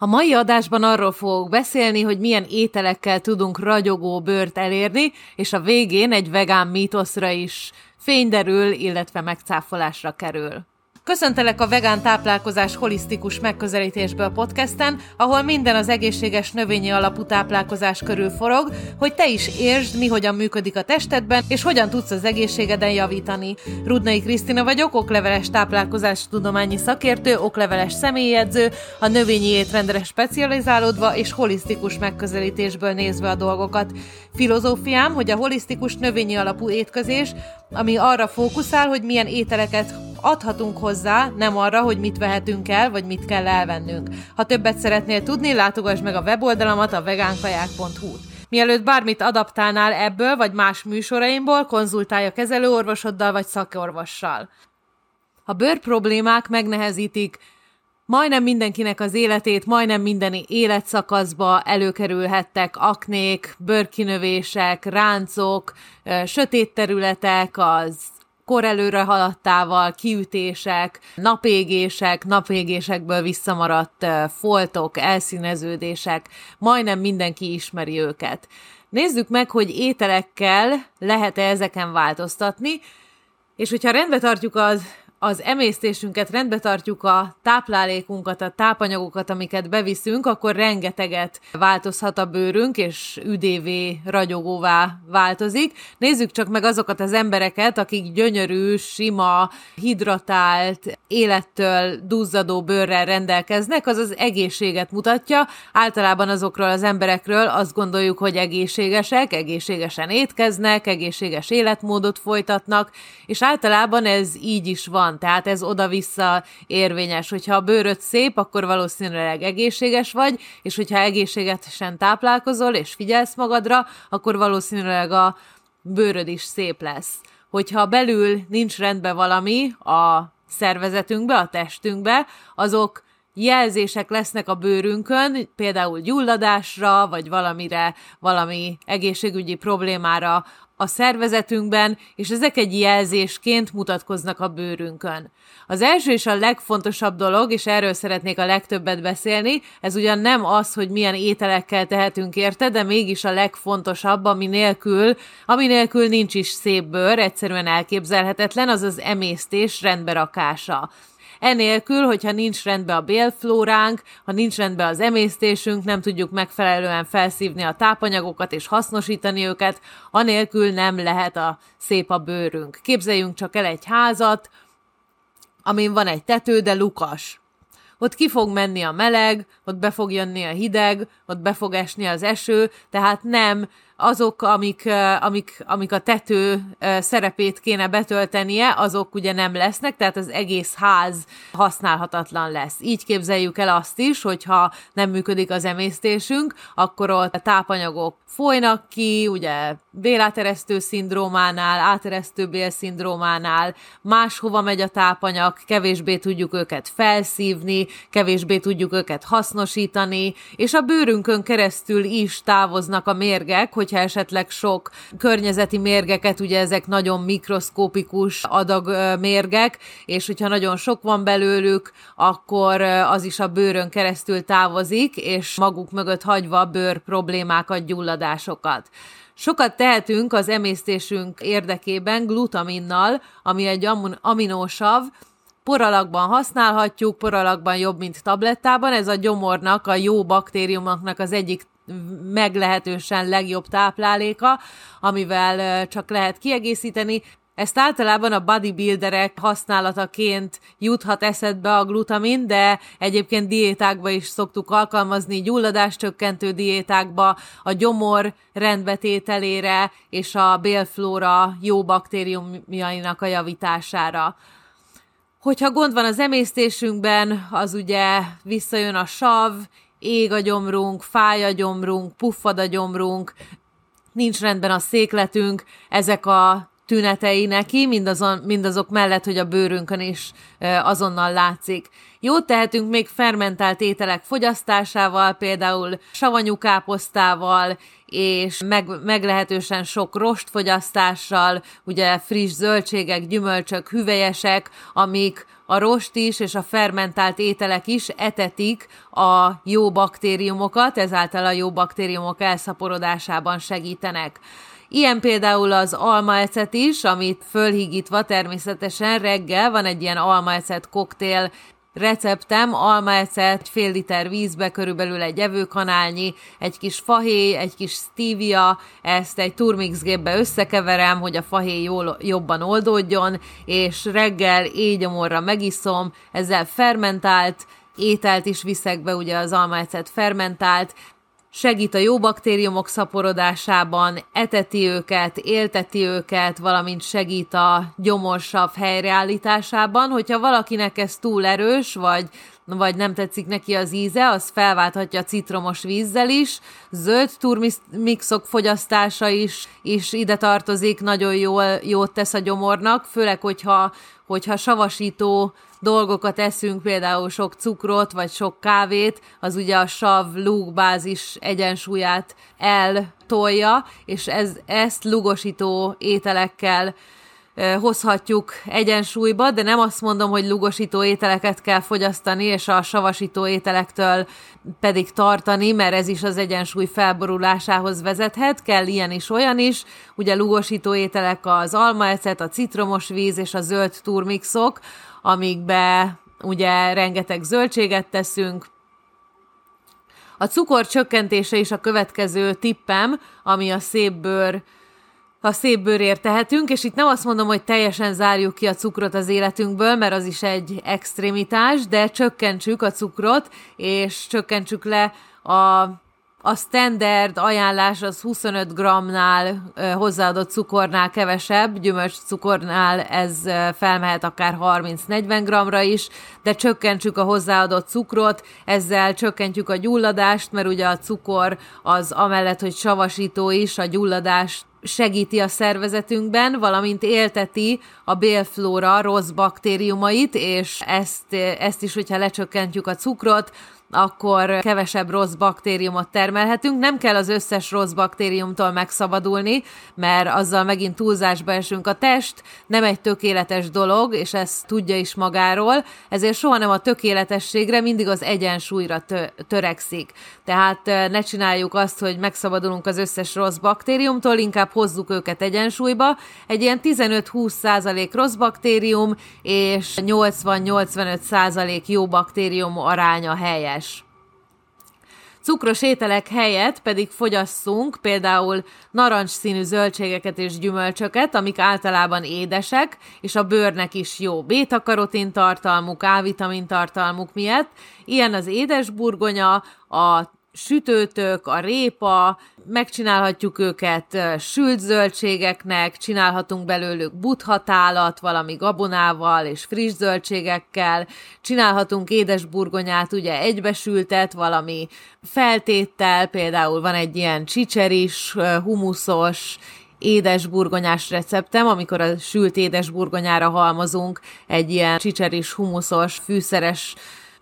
A mai adásban arról fogok beszélni, hogy milyen ételekkel tudunk ragyogó bőrt elérni, és a végén egy vegán mítoszra is fényderül, illetve megcáfolásra kerül. Köszöntelek a vegán táplálkozás holisztikus megközelítésből podcasten, ahol minden az egészséges növényi alapú táplálkozás körül forog, hogy te is értsd, mi hogyan működik a testedben, és hogyan tudsz az egészségeden javítani. Rudnai Krisztina vagyok, okleveles táplálkozás tudományi szakértő, okleveles személyedző, a növényi étrendre specializálódva és holisztikus megközelítésből nézve a dolgokat. Filozófiám, hogy a holisztikus növényi alapú étkezés, ami arra fókuszál, hogy milyen ételeket adhatunk hozzá, nem arra, hogy mit vehetünk el, vagy mit kell elvennünk. Ha többet szeretnél tudni, látogass meg a weboldalamat a vegánkaják.hu-t. Mielőtt bármit adaptálnál ebből vagy más műsoraimból, konzultálj a kezelőorvosoddal vagy szakorvossal. A bőr problémák megnehezítik majdnem mindenkinek az életét, majdnem minden életszakaszba előkerülhettek aknék, bőrkinövések, ráncok, sötét területek, az kor előre haladtával, kiütések, napégések, napégésekből visszamaradt foltok, elszíneződések, majdnem mindenki ismeri őket. Nézzük meg, hogy ételekkel lehet-e ezeken változtatni, és hogyha rendbe tartjuk az az emésztésünket, rendbe tartjuk a táplálékunkat, a tápanyagokat, amiket beviszünk, akkor rengeteget változhat a bőrünk, és üdévé, ragyogóvá változik. Nézzük csak meg azokat az embereket, akik gyönyörű, sima, hidratált, élettől duzzadó bőrrel rendelkeznek, az az egészséget mutatja. Általában azokról az emberekről azt gondoljuk, hogy egészségesek, egészségesen étkeznek, egészséges életmódot folytatnak, és általában ez így is van van, tehát ez oda-vissza érvényes. Hogyha a bőröd szép, akkor valószínűleg egészséges vagy, és hogyha egészségesen táplálkozol, és figyelsz magadra, akkor valószínűleg a bőröd is szép lesz. Hogyha belül nincs rendben valami a szervezetünkbe, a testünkbe, azok jelzések lesznek a bőrünkön, például gyulladásra, vagy valamire, valami egészségügyi problémára a szervezetünkben, és ezek egy jelzésként mutatkoznak a bőrünkön. Az első és a legfontosabb dolog, és erről szeretnék a legtöbbet beszélni, ez ugyan nem az, hogy milyen ételekkel tehetünk érte, de mégis a legfontosabb, ami nélkül, ami nélkül nincs is szép bőr, egyszerűen elképzelhetetlen, az az emésztés rendberakása. Enélkül, hogyha nincs rendben a bélflóránk, ha nincs rendben az emésztésünk, nem tudjuk megfelelően felszívni a tápanyagokat és hasznosítani őket, anélkül nem lehet a szép a bőrünk. Képzeljünk csak el egy házat, amin van egy tető, de lukas. Ott ki fog menni a meleg, ott be fog jönni a hideg, ott be fog esni az eső, tehát nem azok, amik, amik, amik a tető szerepét kéne betöltenie, azok ugye nem lesznek, tehát az egész ház használhatatlan lesz. Így képzeljük el azt is, hogyha nem működik az emésztésünk, akkor ott a tápanyagok folynak ki, ugye béláteresztő szindrómánál, áteresztő bélszindrómánál, máshova megy a tápanyag, kevésbé tudjuk őket felszívni, kevésbé tudjuk őket hasznosítani, és a bőrünkön keresztül is távoznak a mérgek, hogy hogyha esetleg sok környezeti mérgeket, ugye ezek nagyon mikroszkópikus adag mérgek, és hogyha nagyon sok van belőlük, akkor az is a bőrön keresztül távozik, és maguk mögött hagyva bőr problémákat, gyulladásokat. Sokat tehetünk az emésztésünk érdekében glutaminnal, ami egy aminósav, poralakban használhatjuk, poralakban jobb, mint tablettában. Ez a gyomornak, a jó baktériumoknak az egyik meglehetősen legjobb tápláléka, amivel csak lehet kiegészíteni. Ezt általában a bodybuilderek használataként juthat eszedbe a glutamin, de egyébként diétákba is szoktuk alkalmazni, gyulladáscsökkentő diétákba, a gyomor rendbetételére és a bélflóra jó baktériumjainak a javítására. Hogyha gond van az emésztésünkben, az ugye visszajön a sav, ég a gyomrunk, fáj a gyomrunk, puffad a gyomrunk, nincs rendben a székletünk, ezek a tünetei neki, mindazon, mindazok mellett, hogy a bőrünkön is azonnal látszik. Jót tehetünk még fermentált ételek fogyasztásával, például savanyú káposztával, és meg, meglehetősen sok rostfogyasztással, ugye friss zöldségek, gyümölcsök, hüvelyesek, amik a rost is és a fermentált ételek is etetik a jó baktériumokat, ezáltal a jó baktériumok elszaporodásában segítenek. Ilyen például az almaecet is, amit fölhigítva természetesen reggel van egy ilyen almaecet koktél receptem, almaecet, fél liter vízbe, körülbelül egy evőkanálnyi, egy kis fahéj, egy kis stevia, ezt egy turmixgépbe összekeverem, hogy a fahéj jól, jobban oldódjon, és reggel éjgyomorra megiszom, ezzel fermentált, ételt is viszek be, ugye az almaecet fermentált, segít a jó baktériumok szaporodásában, eteti őket, élteti őket, valamint segít a gyomorsav helyreállításában. Hogyha valakinek ez túl erős, vagy vagy nem tetszik neki az íze, az felválthatja citromos vízzel is. Zöld turmixok fogyasztása is, is ide tartozik, nagyon jól, jót tesz a gyomornak, főleg, hogyha, hogyha savasító dolgokat eszünk, például sok cukrot, vagy sok kávét, az ugye a sav lúgbázis egyensúlyát eltolja, és ez, ezt lugosító ételekkel hozhatjuk egyensúlyba, de nem azt mondom, hogy lugosító ételeket kell fogyasztani, és a savasító ételektől pedig tartani, mert ez is az egyensúly felborulásához vezethet, kell ilyen is, olyan is. Ugye lugosító ételek az almaecet, a citromos víz és a zöld turmixok, amikbe ugye rengeteg zöldséget teszünk. A cukor csökkentése is a következő tippem, ami a szép bőr a szép bőrért tehetünk, és itt nem azt mondom, hogy teljesen zárjuk ki a cukrot az életünkből, mert az is egy extrémitás, de csökkentsük a cukrot, és csökkentsük le a a standard ajánlás az 25 g-nál hozzáadott cukornál kevesebb, gyümölcs cukornál ez felmehet akár 30-40 g-ra is, de csökkentsük a hozzáadott cukrot, ezzel csökkentjük a gyulladást, mert ugye a cukor az amellett, hogy savasító is, a gyulladást segíti a szervezetünkben, valamint élteti a bélflóra rossz baktériumait, és ezt, ezt is, hogyha lecsökkentjük a cukrot, akkor kevesebb rossz baktériumot termelhetünk. Nem kell az összes rossz baktériumtól megszabadulni, mert azzal megint túlzásba esünk. A test nem egy tökéletes dolog, és ezt tudja is magáról, ezért soha nem a tökéletességre, mindig az egyensúlyra tö- törekszik. Tehát ne csináljuk azt, hogy megszabadulunk az összes rossz baktériumtól, inkább hozzuk őket egyensúlyba. Egy ilyen 15-20 százalék rossz baktérium, és 80-85 százalék jó baktérium aránya helyes édes. Cukros ételek helyett pedig fogyasszunk például narancsszínű zöldségeket és gyümölcsöket, amik általában édesek, és a bőrnek is jó bétakarotin tartalmuk, A-vitamin tartalmuk miatt. Ilyen az édesburgonya, a sütőtök, a répa, megcsinálhatjuk őket sült zöldségeknek, csinálhatunk belőlük buthatálat valami gabonával és friss zöldségekkel, csinálhatunk édesburgonyát, ugye egybesültet valami feltéttel, például van egy ilyen csicseris, humuszos, édesburgonyás receptem, amikor a sült édesburgonyára halmozunk egy ilyen csicseris, humuszos, fűszeres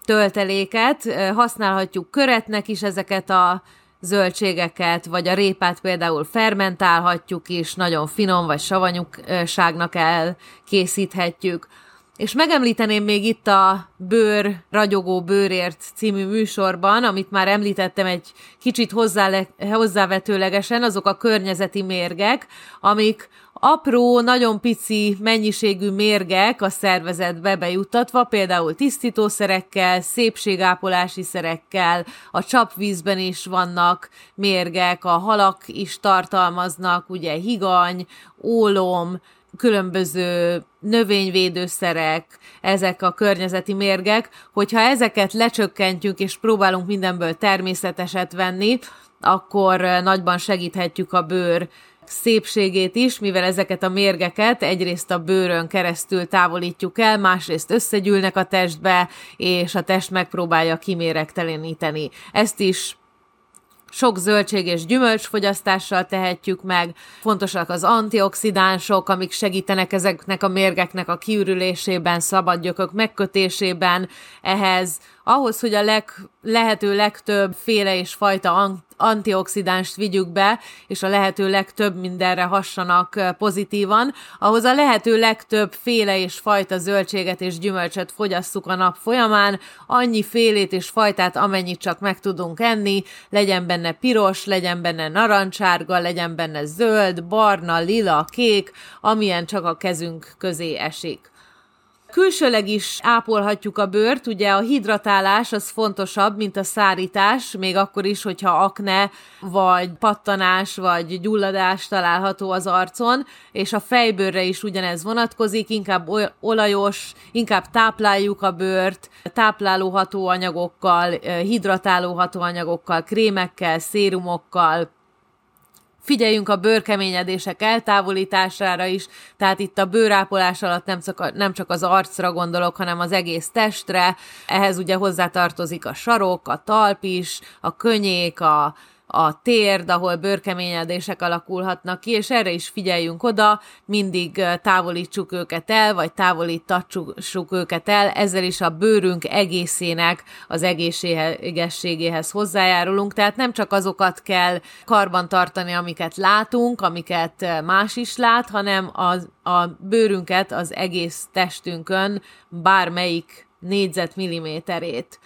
tölteléket, használhatjuk köretnek is ezeket a zöldségeket, vagy a répát például fermentálhatjuk is, nagyon finom vagy savanyúságnak elkészíthetjük. És megemlíteném még itt a Bőr, Ragyogó Bőrért című műsorban, amit már említettem egy kicsit hozzá, hozzávetőlegesen, azok a környezeti mérgek, amik apró, nagyon pici mennyiségű mérgek a szervezetbe bejuttatva, például tisztítószerekkel, szépségápolási szerekkel, a csapvízben is vannak mérgek, a halak is tartalmaznak, ugye higany, ólom, különböző növényvédőszerek, ezek a környezeti mérgek, hogyha ezeket lecsökkentjük és próbálunk mindenből természeteset venni, akkor nagyban segíthetjük a bőr szépségét is, mivel ezeket a mérgeket egyrészt a bőrön keresztül távolítjuk el, másrészt összegyűlnek a testbe, és a test megpróbálja kiméregteleníteni. Ezt is sok zöldség és gyümölcs fogyasztással tehetjük meg, fontosak az antioxidánsok, amik segítenek ezeknek a mérgeknek a kiürülésében, szabadgyökök megkötésében, ehhez ahhoz, hogy a leg, lehető legtöbb féle és fajta antioxidánst vigyük be, és a lehető legtöbb mindenre hassanak pozitívan, ahhoz a lehető legtöbb féle és fajta zöldséget és gyümölcsöt fogyasszuk a nap folyamán, annyi félét és fajtát, amennyit csak meg tudunk enni, legyen benne piros, legyen benne narancsárga, legyen benne zöld, barna, lila, kék, amilyen csak a kezünk közé esik. Külsőleg is ápolhatjuk a bőrt, ugye a hidratálás az fontosabb, mint a szárítás, még akkor is, hogyha akne, vagy pattanás, vagy gyulladás található az arcon, és a fejbőrre is ugyanez vonatkozik, inkább olajos, inkább tápláljuk a bőrt, tápláló hatóanyagokkal, hidratáló hatóanyagokkal, krémekkel, szérumokkal, figyeljünk a bőrkeményedések eltávolítására is, tehát itt a bőrápolás alatt nem csak, nem csak az arcra gondolok, hanem az egész testre, ehhez ugye hozzátartozik a sarok, a talp is, a könyék, a, a térd, ahol bőrkeményedések alakulhatnak ki, és erre is figyeljünk oda, mindig távolítsuk őket el, vagy távolítassuk őket el, ezzel is a bőrünk egészének az egészségességéhez hozzájárulunk, tehát nem csak azokat kell karban tartani, amiket látunk, amiket más is lát, hanem az, a bőrünket az egész testünkön bármelyik négyzetmilliméterét.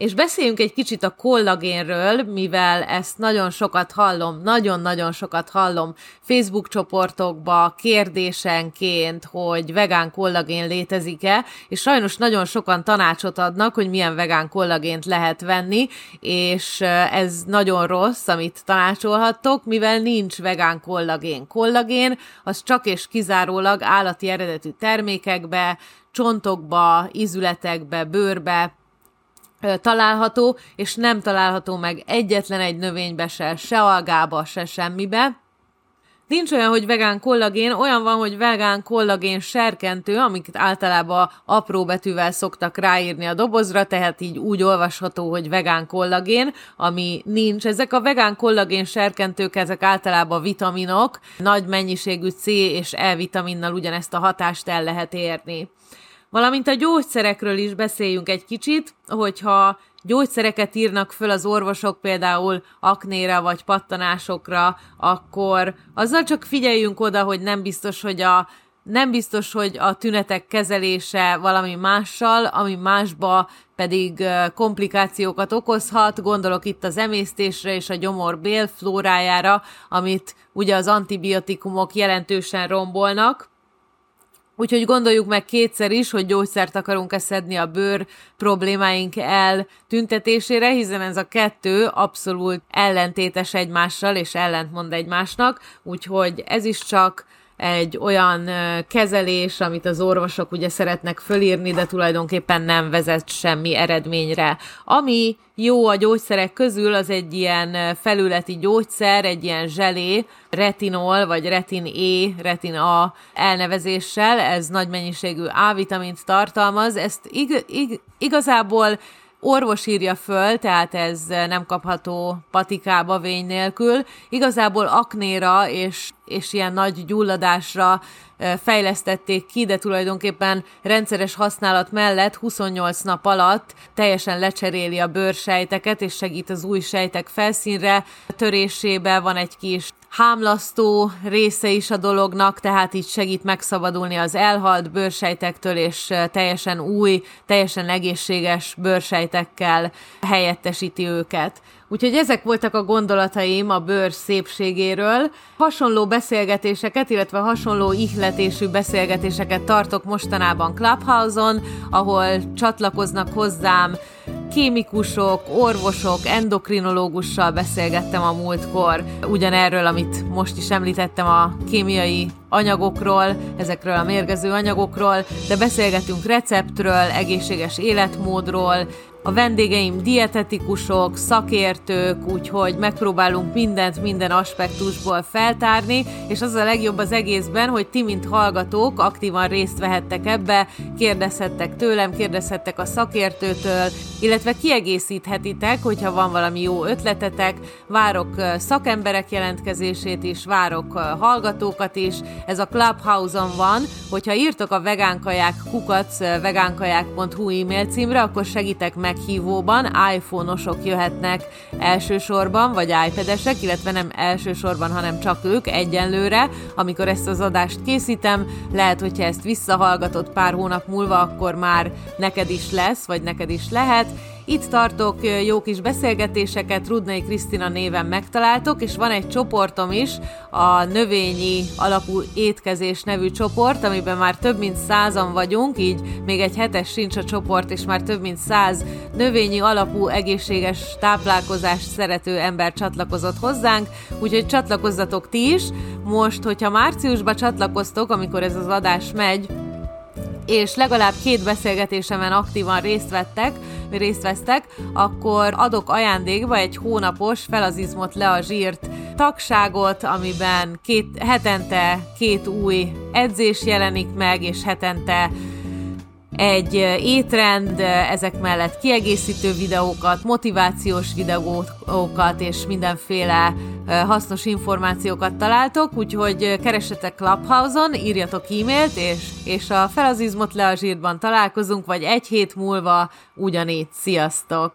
És beszéljünk egy kicsit a kollagénről, mivel ezt nagyon sokat hallom, nagyon-nagyon sokat hallom Facebook csoportokba, kérdésenként, hogy vegán kollagén létezik-e, és sajnos nagyon sokan tanácsot adnak, hogy milyen vegán kollagént lehet venni, és ez nagyon rossz, amit tanácsolhattok, mivel nincs vegán kollagén. Kollagén az csak és kizárólag állati eredetű termékekbe, csontokba, izületekbe, bőrbe, található, és nem található meg egyetlen egy növénybe se, se algába, se semmibe. Nincs olyan, hogy vegán kollagén, olyan van, hogy vegán kollagén serkentő, amiket általában apró betűvel szoktak ráírni a dobozra, tehát így úgy olvasható, hogy vegán kollagén, ami nincs. Ezek a vegán kollagén serkentők, ezek általában vitaminok, nagy mennyiségű C és E vitaminnal ugyanezt a hatást el lehet érni. Valamint a gyógyszerekről is beszéljünk egy kicsit, hogyha gyógyszereket írnak föl az orvosok például aknéra vagy pattanásokra, akkor azzal csak figyeljünk oda, hogy nem biztos, hogy a nem biztos, hogy a tünetek kezelése valami mással, ami másba pedig komplikációkat okozhat, gondolok itt az emésztésre és a gyomor bélflórájára, amit ugye az antibiotikumok jelentősen rombolnak, Úgyhogy gondoljuk meg kétszer is, hogy gyógyszert akarunk-e szedni a bőr problémáink eltüntetésére, hiszen ez a kettő abszolút ellentétes egymással és ellentmond egymásnak, úgyhogy ez is csak egy olyan kezelés, amit az orvosok ugye szeretnek fölírni, de tulajdonképpen nem vezet semmi eredményre. Ami jó a gyógyszerek közül, az egy ilyen felületi gyógyszer, egy ilyen zselé, retinol, vagy retin E, retin A elnevezéssel, ez nagy mennyiségű A-vitamint tartalmaz, ezt ig- ig- igazából orvos írja föl, tehát ez nem kapható patikába vény nélkül. Igazából aknéra és, és ilyen nagy gyulladásra fejlesztették ki, de tulajdonképpen rendszeres használat mellett 28 nap alatt teljesen lecseréli a bőrsejteket, és segít az új sejtek felszínre törésébe, van egy kis hámlasztó része is a dolognak, tehát így segít megszabadulni az elhalt bőrsejtektől, és teljesen új, teljesen egészséges bőrsejtekkel helyettesíti őket. Úgyhogy ezek voltak a gondolataim a bőr szépségéről. Hasonló beszélgetéseket, illetve hasonló ihletésű beszélgetéseket tartok mostanában Clubhouse-on, ahol csatlakoznak hozzám kémikusok, orvosok, endokrinológussal beszélgettem a múltkor ugyanerről, amit most is említettem a kémiai anyagokról, ezekről a mérgező anyagokról, de beszélgetünk receptről, egészséges életmódról, A vendégeim dietetikusok, szakértők, úgyhogy megpróbálunk mindent minden aspektusból feltárni, és az a legjobb az egészben, hogy ti, mint hallgatók, aktívan részt vehettek ebbe, kérdezhettek tőlem, kérdezhettek a szakértőtől, illetve kiegészíthetitek, hogyha van valami jó ötletetek, várok szakemberek jelentkezését is, várok hallgatókat is, ez a Clubhouse-on van, hogyha írtok a vegánkaják kukac vegánkaják.hu e-mail címre, akkor segítek meghívóban, iPhone-osok jöhetnek elsősorban, vagy iPad-esek, illetve nem elsősorban, hanem csak ők egyenlőre, amikor ezt az adást készítem, lehet, hogyha ezt visszahallgatod pár hónap múlva, akkor már neked is lesz, vagy neked is lehet, itt tartok jó kis beszélgetéseket, Rudnai Krisztina néven megtaláltok, és van egy csoportom is, a növényi alapú étkezés nevű csoport, amiben már több mint százan vagyunk, így még egy hetes sincs a csoport, és már több mint száz növényi alapú egészséges táplálkozást szerető ember csatlakozott hozzánk, úgyhogy csatlakozzatok ti is. Most, hogyha márciusban csatlakoztok, amikor ez az adás megy, és legalább két beszélgetésemen aktívan részt vettek, részt vesztek, akkor adok ajándékba egy hónapos felazizmot le a zsírt tagságot, amiben két, hetente két új edzés jelenik meg, és hetente egy étrend, ezek mellett kiegészítő videókat, motivációs videókat és mindenféle hasznos információkat találtok, úgyhogy keressetek Clubhouse-on, írjatok e-mailt, és, és a felazizmot le a zsírban találkozunk, vagy egy hét múlva ugyanígy. Sziasztok!